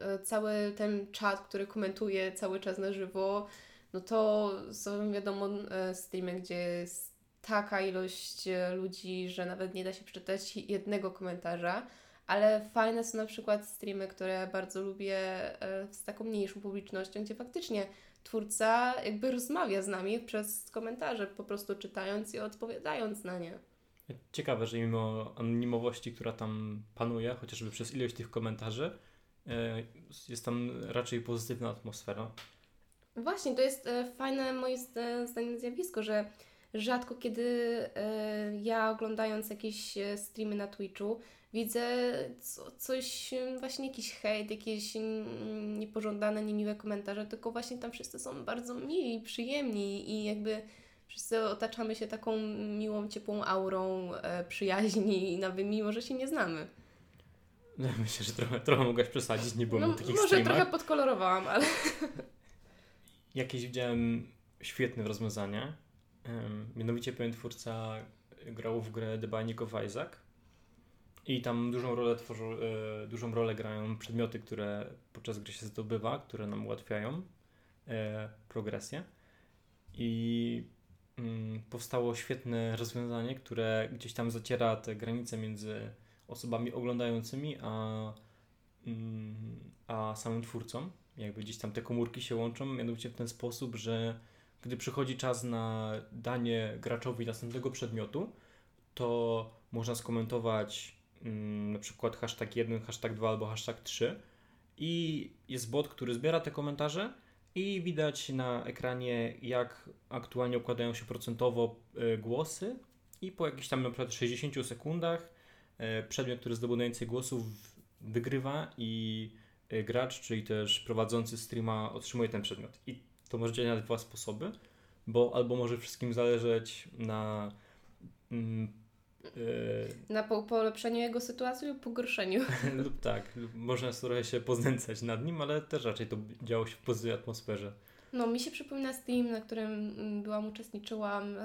E, cały ten czat, który komentuje cały czas na żywo, no to są wiadomo e, streamy, gdzie jest taka ilość e, ludzi, że nawet nie da się przeczytać jednego komentarza, ale fajne są na przykład streamy, które bardzo lubię z taką mniejszą publicznością, gdzie faktycznie twórca jakby rozmawia z nami przez komentarze, po prostu czytając i odpowiadając na nie. Ciekawe, że mimo anonimowości, która tam panuje, chociażby przez ilość tych komentarzy, E, jest tam raczej pozytywna atmosfera. Właśnie, to jest e, fajne moim zdaniem zjawisko, że rzadko kiedy e, ja oglądając jakieś streamy na Twitchu widzę coś, właśnie jakiś hejt, jakieś niepożądane, niemiłe komentarze, tylko właśnie tam wszyscy są bardzo mili, przyjemni i jakby wszyscy otaczamy się taką miłą, ciepłą aurą przyjaźni, nawet mimo, że się nie znamy. No, myślę, że trochę, trochę mogłaś przesadzić, nie było no, takich Może streamach. trochę podkolorowałam, ale... Jakieś widziałem świetne rozwiązanie. Um, mianowicie pewien twórca grał w grę The Binding of Isaac i tam dużą rolę tworzą, e, dużą rolę grają przedmioty, które podczas gry się zdobywa, które nam ułatwiają e, progresję. I mm, powstało świetne rozwiązanie, które gdzieś tam zaciera te granice między osobami oglądającymi, a, mm, a samym twórcą. Jakby gdzieś tam te komórki się łączą, mianowicie w ten sposób, że gdy przychodzi czas na danie graczowi następnego przedmiotu, to można skomentować na przykład hashtag 1, hashtag 2 albo hashtag 3 i jest bot, który zbiera te komentarze i widać na ekranie, jak aktualnie układają się procentowo y, głosy i po jakichś tam na przykład 60 sekundach e, przedmiot, który zdobył najwięcej głosów wygrywa i e, gracz, czyli też prowadzący streama otrzymuje ten przedmiot. I to może działać na dwa sposoby, bo albo może wszystkim zależeć na mm, e, na po polepszeniu jego sytuacji lub pogorszeniu. lub tak, można trochę się poznęcać nad nim, ale też raczej to działo się w pozytywnej atmosferze. No, mi się przypomina Steam, na którym mm, byłam, uczestniczyłam.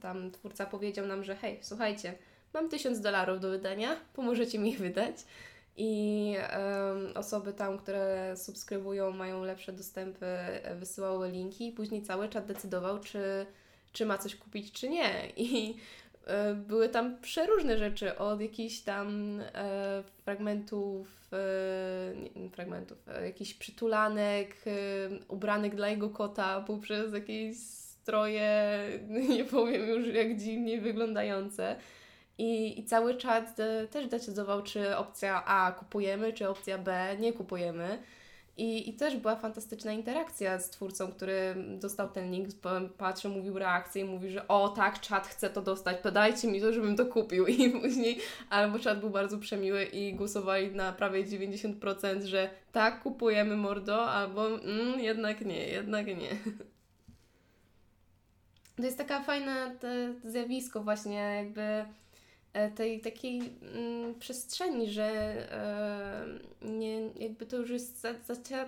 Tam twórca powiedział nam, że hej, słuchajcie, mam tysiąc dolarów do wydania, pomożecie mi ich wydać. I osoby tam, które subskrybują, mają lepsze dostępy, wysyłały linki i później cały czat decydował, czy, czy ma coś kupić, czy nie. I e, były tam przeróżne rzeczy, od jakichś tam e, fragmentów, e, fragmentów, e, jakichś przytulanek, e, ubranek dla jego kota, poprzez jakieś stroje, nie powiem już jak dziwnie wyglądające. I, I cały czat e, też decydował, czy opcja A kupujemy, czy opcja B nie kupujemy. I, I też była fantastyczna interakcja z twórcą, który dostał ten link, patrzył, mówił reakcję i mówi, że o tak, czat chce to dostać, podajcie mi to, żebym to kupił. I później albo czat był bardzo przemiły i głosowali na prawie 90%, że tak, kupujemy mordo, albo mm, jednak nie, jednak nie. To jest taka fajna te, zjawisko właśnie jakby tej takiej mm, przestrzeni, że e, nie, jakby to już jest za,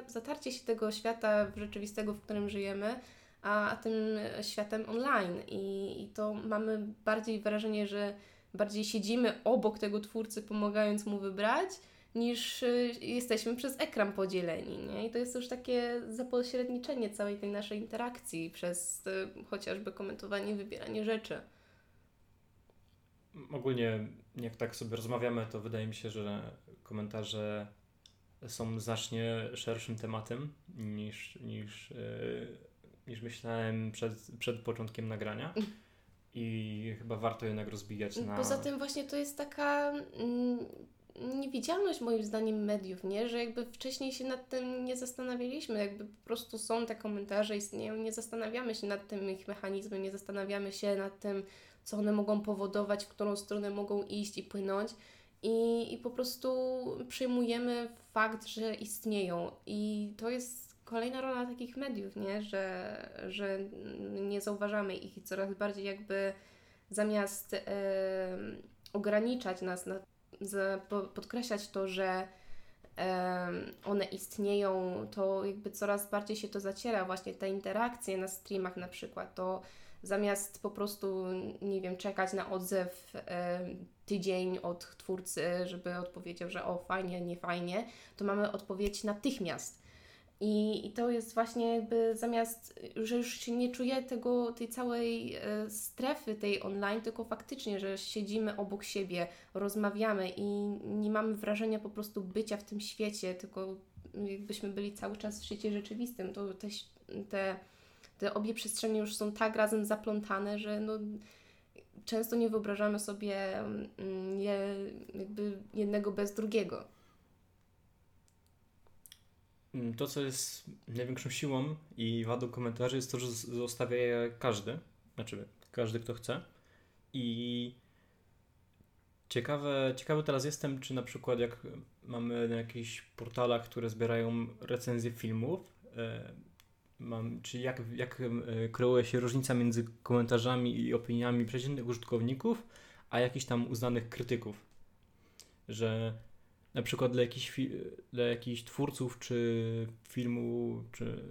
zatarcie się tego świata rzeczywistego, w którym żyjemy, a, a tym światem online. I, I to mamy bardziej wrażenie, że bardziej siedzimy obok tego twórcy, pomagając mu wybrać, niż y, jesteśmy przez ekran podzieleni. Nie? I to jest już takie zapośredniczenie całej tej naszej interakcji przez y, chociażby komentowanie, wybieranie rzeczy ogólnie jak tak sobie rozmawiamy, to wydaje mi się, że komentarze są znacznie szerszym tematem niż, niż, yy, niż myślałem przed, przed początkiem nagrania. I chyba warto jednak rozbijać na. Poza tym, właśnie to jest taka mm, niewidzialność, moim zdaniem, mediów, nie? Że jakby wcześniej się nad tym nie zastanawialiśmy. Jakby po prostu są te komentarze, istnieją, nie zastanawiamy się nad tym ich mechanizmem, nie zastanawiamy się nad tym, co one mogą powodować, w którą stronę mogą iść i płynąć. I, i po prostu przyjmujemy fakt, że istnieją. I to jest kolejna rola takich mediów, nie? Że, że nie zauważamy ich i coraz bardziej jakby zamiast e, ograniczać nas, na, za, podkreślać to, że e, one istnieją, to jakby coraz bardziej się to zaciera, właśnie te interakcje na streamach na przykład, to zamiast po prostu, nie wiem, czekać na odzew tydzień od twórcy, żeby odpowiedział, że o fajnie, nie fajnie, to mamy odpowiedź natychmiast. I, I to jest właśnie jakby zamiast, że już się nie czuje tego, tej całej e, strefy tej online, tylko faktycznie, że siedzimy obok siebie, rozmawiamy i nie mamy wrażenia po prostu bycia w tym świecie, tylko jakbyśmy byli cały czas w świecie rzeczywistym, to te, te te obie przestrzenie już są tak razem zaplątane, że no, często nie wyobrażamy sobie mm, je, jakby jednego bez drugiego. Mm, to, co jest największą siłą i wadą komentarzy, jest to, że zostawia je każdy, znaczy każdy, kto chce. I ciekawe, ciekawy teraz jestem, czy na przykład jak mamy na jakichś portalach, które zbierają recenzje filmów, e, mam, czy jak, jak e, kreuje się różnica między komentarzami i opiniami przeciętnych użytkowników, a jakichś tam uznanych krytyków. Że na przykład dla jakichś, dla jakichś twórców, czy filmu, czy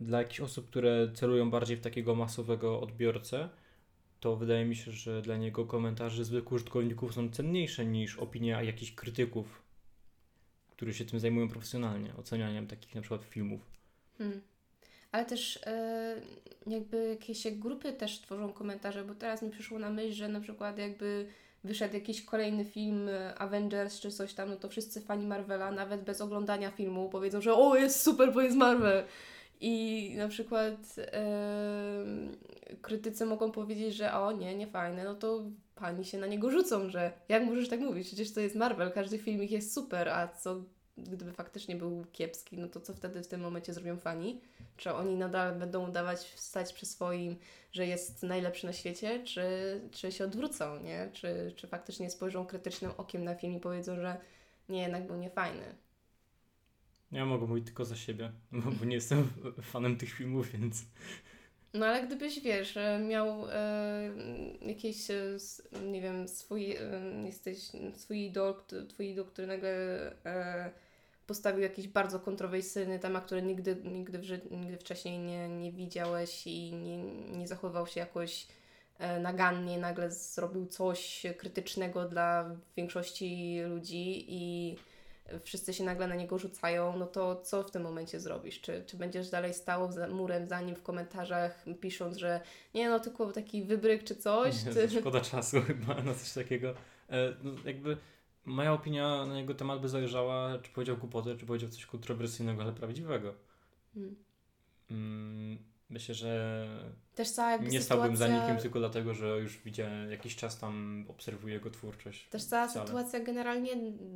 dla jakichś osób, które celują bardziej w takiego masowego odbiorcę, to wydaje mi się, że dla niego komentarze zwykłych użytkowników są cenniejsze niż opinia jakichś krytyków, którzy się tym zajmują profesjonalnie, ocenianiem takich na przykład filmów. Hmm ale też e, jakby jakieś grupy też tworzą komentarze, bo teraz mi przyszło na myśl, że na przykład jakby wyszedł jakiś kolejny film e, Avengers czy coś tam, no to wszyscy fani Marvela, nawet bez oglądania filmu, powiedzą, że o, jest super, bo jest Marvel. I na przykład e, krytycy mogą powiedzieć, że o nie, nie fajne, no to pani się na niego rzucą, że jak możesz tak mówić, przecież to jest Marvel, każdy filmik jest super, a co gdyby faktycznie był kiepski, no to co wtedy w tym momencie zrobią fani? Czy oni nadal będą udawać stać przy swoim, że jest najlepszy na świecie, czy, czy się odwrócą, nie? Czy, czy faktycznie spojrzą krytycznym okiem na film i powiedzą, że nie, jednak był niefajny. Ja mogę mówić tylko za siebie, bo, nie jestem fanem tych filmów, więc no ale gdybyś, wiesz, e, miał e, jakieś, e, nie wiem, swój, e, jesteś, swój idol, twój idol, który nagle e, postawił jakiś bardzo kontrowersyjny temat, który nigdy, nigdy, nigdy wcześniej nie, nie widziałeś i nie, nie zachowywał się jakoś e, nagannie, nagle zrobił coś krytycznego dla większości ludzi i wszyscy się nagle na niego rzucają, no to co w tym momencie zrobisz? Czy, czy będziesz dalej stał za murem za nim w komentarzach, pisząc, że nie no, tylko taki wybryk czy coś? Nie, ty... Szkoda czasu chyba na coś takiego. E, no, jakby moja opinia na jego temat by zależała, czy powiedział głupotę, czy powiedział coś kontrowersyjnego, ale prawdziwego. Hmm. Mm, myślę, że Też cała jakby nie sytuacja... stałbym za nikim tylko dlatego, że już widziałem jakiś czas tam obserwuję jego twórczość. Też cała wcale. sytuacja generalnie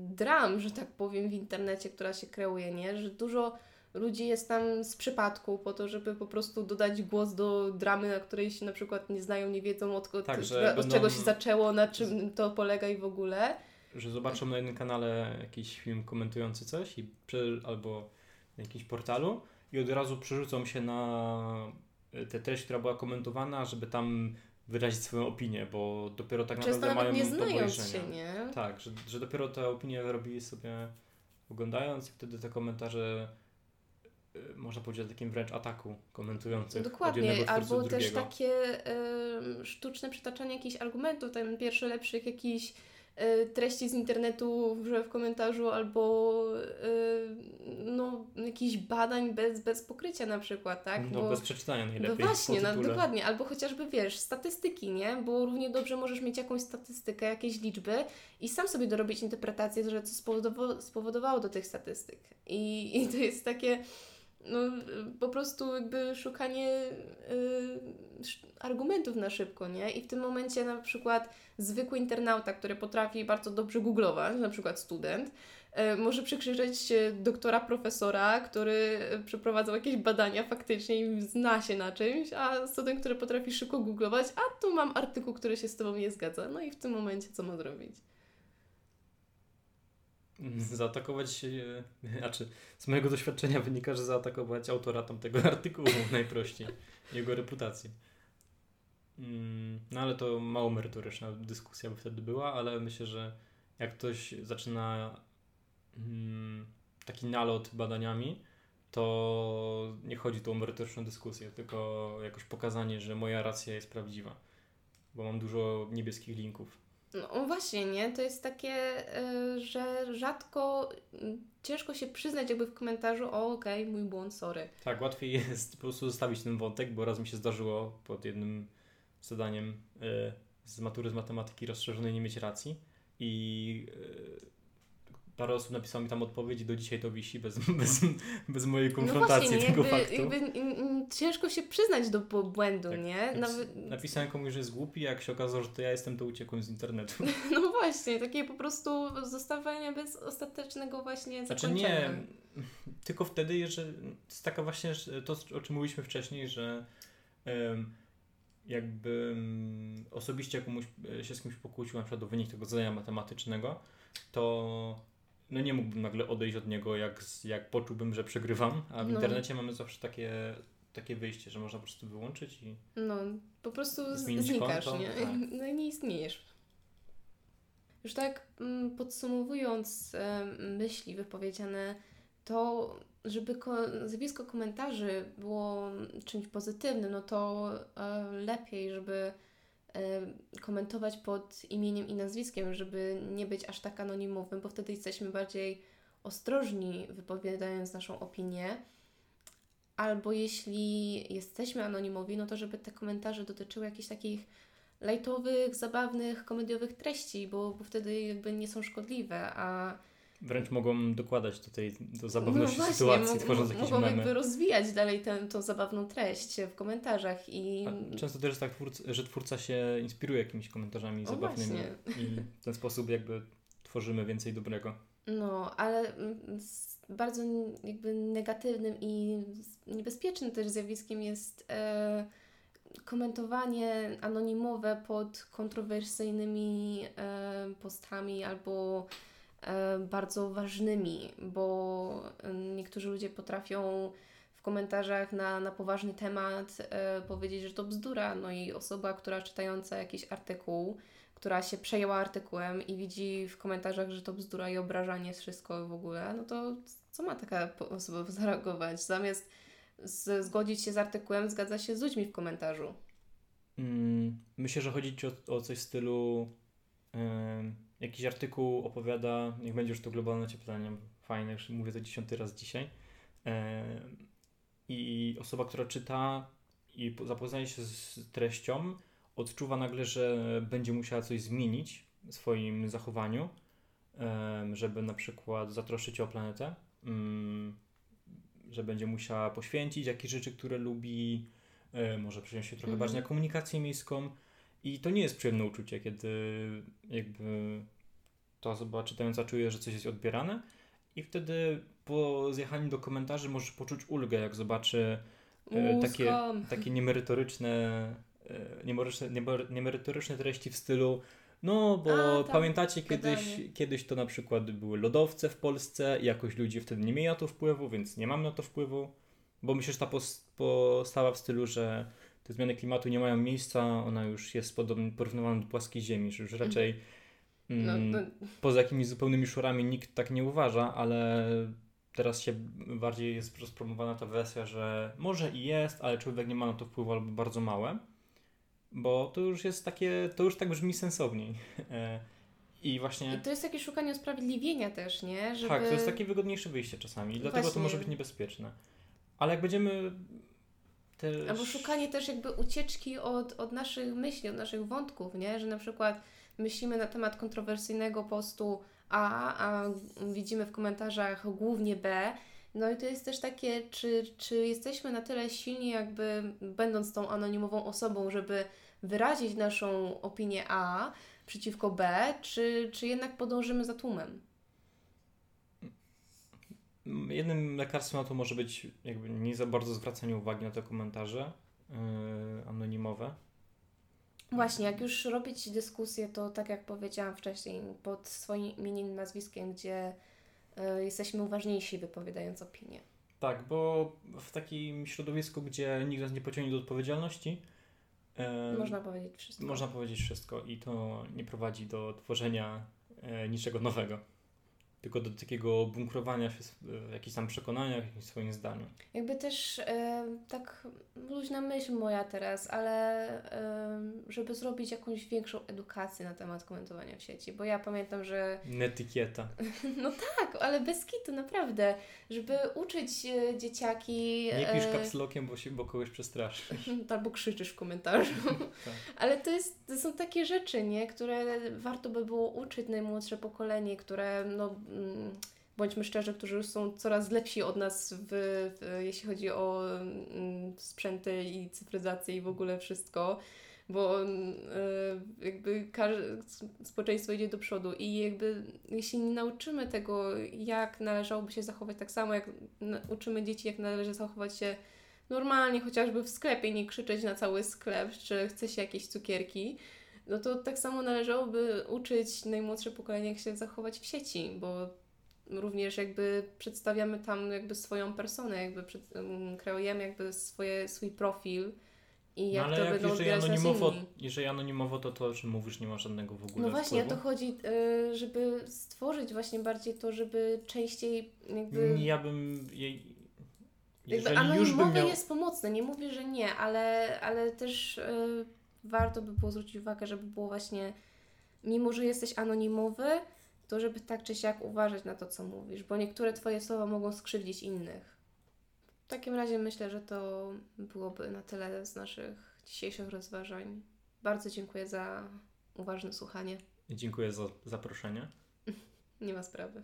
dram, że tak powiem, w internecie, która się kreuje, nie? Że dużo ludzi jest tam z przypadku po to, żeby po prostu dodać głos do dramy, na której się na przykład nie znają, nie wiedzą od, od, tak, od czego się zaczęło, na czym to polega i w ogóle. Że zobaczą na jednym kanale jakiś film komentujący coś i albo na jakimś portalu i od razu przerzucą się na e, tę treść, która była komentowana, żeby tam wyrazić swoją opinię, bo dopiero tak Często naprawdę mają nie znając się, nie? Tak, że, że dopiero tę opinię robili sobie oglądając i wtedy te komentarze e, można powiedzieć o takim wręcz ataku komentujących. Dokładnie, albo też takie y, sztuczne przytaczanie jakichś argumentów, ten pierwszy lepszych jakiś treści z internetu że w komentarzu albo yy, no, jakichś badań bez, bez pokrycia na przykład, tak? No Bo, bez przeczytania najlepiej. No właśnie, no, dokładnie. Albo chociażby, wiesz, statystyki, nie? Bo równie dobrze możesz mieć jakąś statystykę, jakieś liczby i sam sobie dorobić interpretację, że co spowodowało, spowodowało do tych statystyk. I, I to jest takie no, po prostu jakby szukanie y, argumentów na szybko, nie? I w tym momencie na przykład zwykły internauta, który potrafi bardzo dobrze googlować, na przykład student, y, może przekrzyczeć doktora, profesora, który przeprowadzał jakieś badania faktycznie i zna się na czymś, a student, który potrafi szybko googlować, a tu mam artykuł, który się z Tobą nie zgadza. No i w tym momencie co ma zrobić? Zaatakować, znaczy z mojego doświadczenia wynika, że zaatakować autora tamtego artykułu najprościej, jego reputację. Mm, no ale to mało merytoryczna dyskusja by wtedy była, ale myślę, że jak ktoś zaczyna mm, taki nalot badaniami, to nie chodzi tu o merytoryczną dyskusję, tylko jakoś pokazanie, że moja racja jest prawdziwa, bo mam dużo niebieskich linków no właśnie, nie? To jest takie, y, że rzadko ciężko się przyznać jakby w komentarzu, o okej, okay, mój błąd, sorry. Tak, łatwiej jest po prostu zostawić ten wątek, bo raz mi się zdarzyło pod jednym zadaniem y, z matury z matematyki rozszerzonej nie mieć racji i y, parę osób napisało mi tam odpowiedź i do dzisiaj to wisi bez, bez, bez mojej konfrontacji no właśnie, tego jakby, faktu. Jakby, ciężko się przyznać do błędu, tak, nie? Nawet... Napisałem komuś, że jest głupi, jak się okazało, że to ja jestem, to uciekłem z internetu. No właśnie, takie po prostu zostawianie bez ostatecznego właśnie zakończenia. Znaczy nie, tylko wtedy, jeżeli to jest taka właśnie to, o czym mówiliśmy wcześniej, że um, jakby um, osobiście komuś e, się z kimś pokłócił na przykład o wynik tego zadania matematycznego, to no nie mógłbym nagle odejść od niego, jak, jak poczułbym, że przegrywam, a w no. internecie mamy zawsze takie, takie wyjście, że można po prostu wyłączyć i No, po prostu znikasz, konto, nie? Tak. No i nie istniejesz. Już tak mm, podsumowując myśli wypowiedziane, to żeby ko- zjawisko komentarzy było czymś pozytywnym, no to e, lepiej, żeby komentować pod imieniem i nazwiskiem, żeby nie być aż tak anonimowym, bo wtedy jesteśmy bardziej ostrożni wypowiadając naszą opinię. Albo jeśli jesteśmy anonimowi, no to żeby te komentarze dotyczyły jakichś takich lajtowych, zabawnych, komediowych treści, bo, bo wtedy jakby nie są szkodliwe, a Wręcz mogą dokładać do tej do zabawności no właśnie, sytuacji, tworząc jakieś mogą memy. jakby rozwijać dalej tę, tą zabawną treść w komentarzach i... A często też jest tak, że twórca się inspiruje jakimiś komentarzami o zabawnymi właśnie. i w ten sposób jakby tworzymy więcej dobrego. No, ale bardzo jakby negatywnym i niebezpiecznym też zjawiskiem jest e, komentowanie anonimowe pod kontrowersyjnymi e, postami albo bardzo ważnymi, bo e, niektórzy ludzie potrafią w komentarzach na, na poważny temat e, powiedzieć, że to bzdura, no i osoba, która czytająca jakiś artykuł, która się przejęła artykułem i widzi w komentarzach, że to bzdura i obrażanie wszystko w ogóle, no to co ma taka osoba zareagować? Zamiast z, zgodzić się z artykułem, zgadza się z ludźmi w komentarzu. Mm, myślę, że chodzi ci o, o coś w stylu yy, jakiś artykuł opowiada, niech będzie już to globalne ocieplenie, fajne, już mówię to dziesiąty raz dzisiaj. Yy, I osoba, która czyta i zapoznaje się z treścią, odczuwa nagle, że będzie musiała coś zmienić w swoim zachowaniu, żeby na przykład zatroszczyć o planetę, mm, że będzie musiała poświęcić jakieś rzeczy, które lubi, E, może przyjąć się trochę mhm. bardziej na komunikację miejską i to nie jest przyjemne uczucie, kiedy jakby ta osoba czytająca czuje, że coś jest odbierane i wtedy po zjechaniu do komentarzy może poczuć ulgę, jak zobaczy e, takie, takie niemerytoryczne, e, niemerytoryczne, niemerytoryczne treści w stylu no, bo A, pamiętacie kiedyś, kiedyś to na przykład były lodowce w Polsce i jakoś ludzie wtedy nie mieli na to wpływu, więc nie mam na to wpływu. Bo myślę, że ta postawa w stylu, że te zmiany klimatu nie mają miejsca, ona już jest podobna, porównywana do płaskiej Ziemi, że już mhm. raczej mm, no, no. poza jakimiś zupełnymi szurami nikt tak nie uważa, ale teraz się bardziej jest rozpromowana ta wersja, że może i jest, ale człowiek nie ma na to wpływu albo bardzo małe, bo to już jest takie, to już tak brzmi sensowniej. E, I właśnie. I to jest takie szukanie usprawiedliwienia też, nie? Żeby... Tak, to jest takie wygodniejsze wyjście czasami. I dlatego właśnie. to może być niebezpieczne. Ale jak będziemy też... Albo szukanie też jakby ucieczki od, od naszych myśli, od naszych wątków, nie? Że na przykład myślimy na temat kontrowersyjnego postu A, a widzimy w komentarzach głównie B, no i to jest też takie, czy, czy jesteśmy na tyle silni, jakby będąc tą anonimową osobą, żeby wyrazić naszą opinię A przeciwko B, czy, czy jednak podążymy za tłumem? Jednym lekarstwem na to może być jakby nie za bardzo zwracanie uwagi na te komentarze yy, anonimowe. Właśnie, jak już robić dyskusję, to tak jak powiedziałam wcześniej, pod swoim imieniem, nazwiskiem, gdzie yy, jesteśmy uważniejsi wypowiadając opinię. Tak, bo w takim środowisku, gdzie nikt nas nie pociągnie do odpowiedzialności, yy, można powiedzieć wszystko. Można powiedzieć wszystko i to nie prowadzi do tworzenia yy, niczego nowego tylko do takiego bunkrowania się w jakichś tam przekonaniach, w jakimś swoim zdaniu. Jakby też e, tak luźna myśl moja teraz, ale e, żeby zrobić jakąś większą edukację na temat komentowania w sieci, bo ja pamiętam, że... Netykieta. no tak, ale bez kitu, naprawdę. Żeby uczyć e, dzieciaki... Nie pisz kapslokiem, bo, się, bo kogoś przestraszysz. Albo krzyczysz w komentarzu. tak. Ale to, jest, to są takie rzeczy, nie? Które warto by było uczyć najmłodsze pokolenie, które no bądźmy szczerzy, którzy już są coraz lepsi od nas, w, w, jeśli chodzi o mm, sprzęty i cyfryzację i w ogóle wszystko, bo y, jakby każde społeczeństwo idzie do przodu i jakby jeśli nie nauczymy tego, jak należałoby się zachować tak samo, jak uczymy dzieci, jak należy zachować się normalnie, chociażby w sklepie, nie krzyczeć na cały sklep, czy chce się jakieś cukierki, no to tak samo należałoby uczyć najmłodsze pokolenie, jak się zachować w sieci, bo również jakby przedstawiamy tam jakby swoją personę, jakby przed, um, kreujemy jakby swoje, swój profil i no jak no, to jak, będą jeżeli anonimowo, jeżeli anonimowo, to to, o czym mówisz, nie ma żadnego w ogóle No właśnie, wpływu. o to chodzi, y, żeby stworzyć właśnie bardziej to, żeby częściej jakby... Ja bym jej... Jeżeli jakby anonimowe miał... jest pomocne, nie mówię, że nie, ale, ale też... Y, warto by było zwrócić uwagę, żeby było właśnie, mimo że jesteś anonimowy, to żeby tak czy siak uważać na to, co mówisz, bo niektóre Twoje słowa mogą skrzywdzić innych. W takim razie myślę, że to byłoby na tyle z naszych dzisiejszych rozważań. Bardzo dziękuję za uważne słuchanie. Dziękuję za zaproszenie. Nie ma sprawy.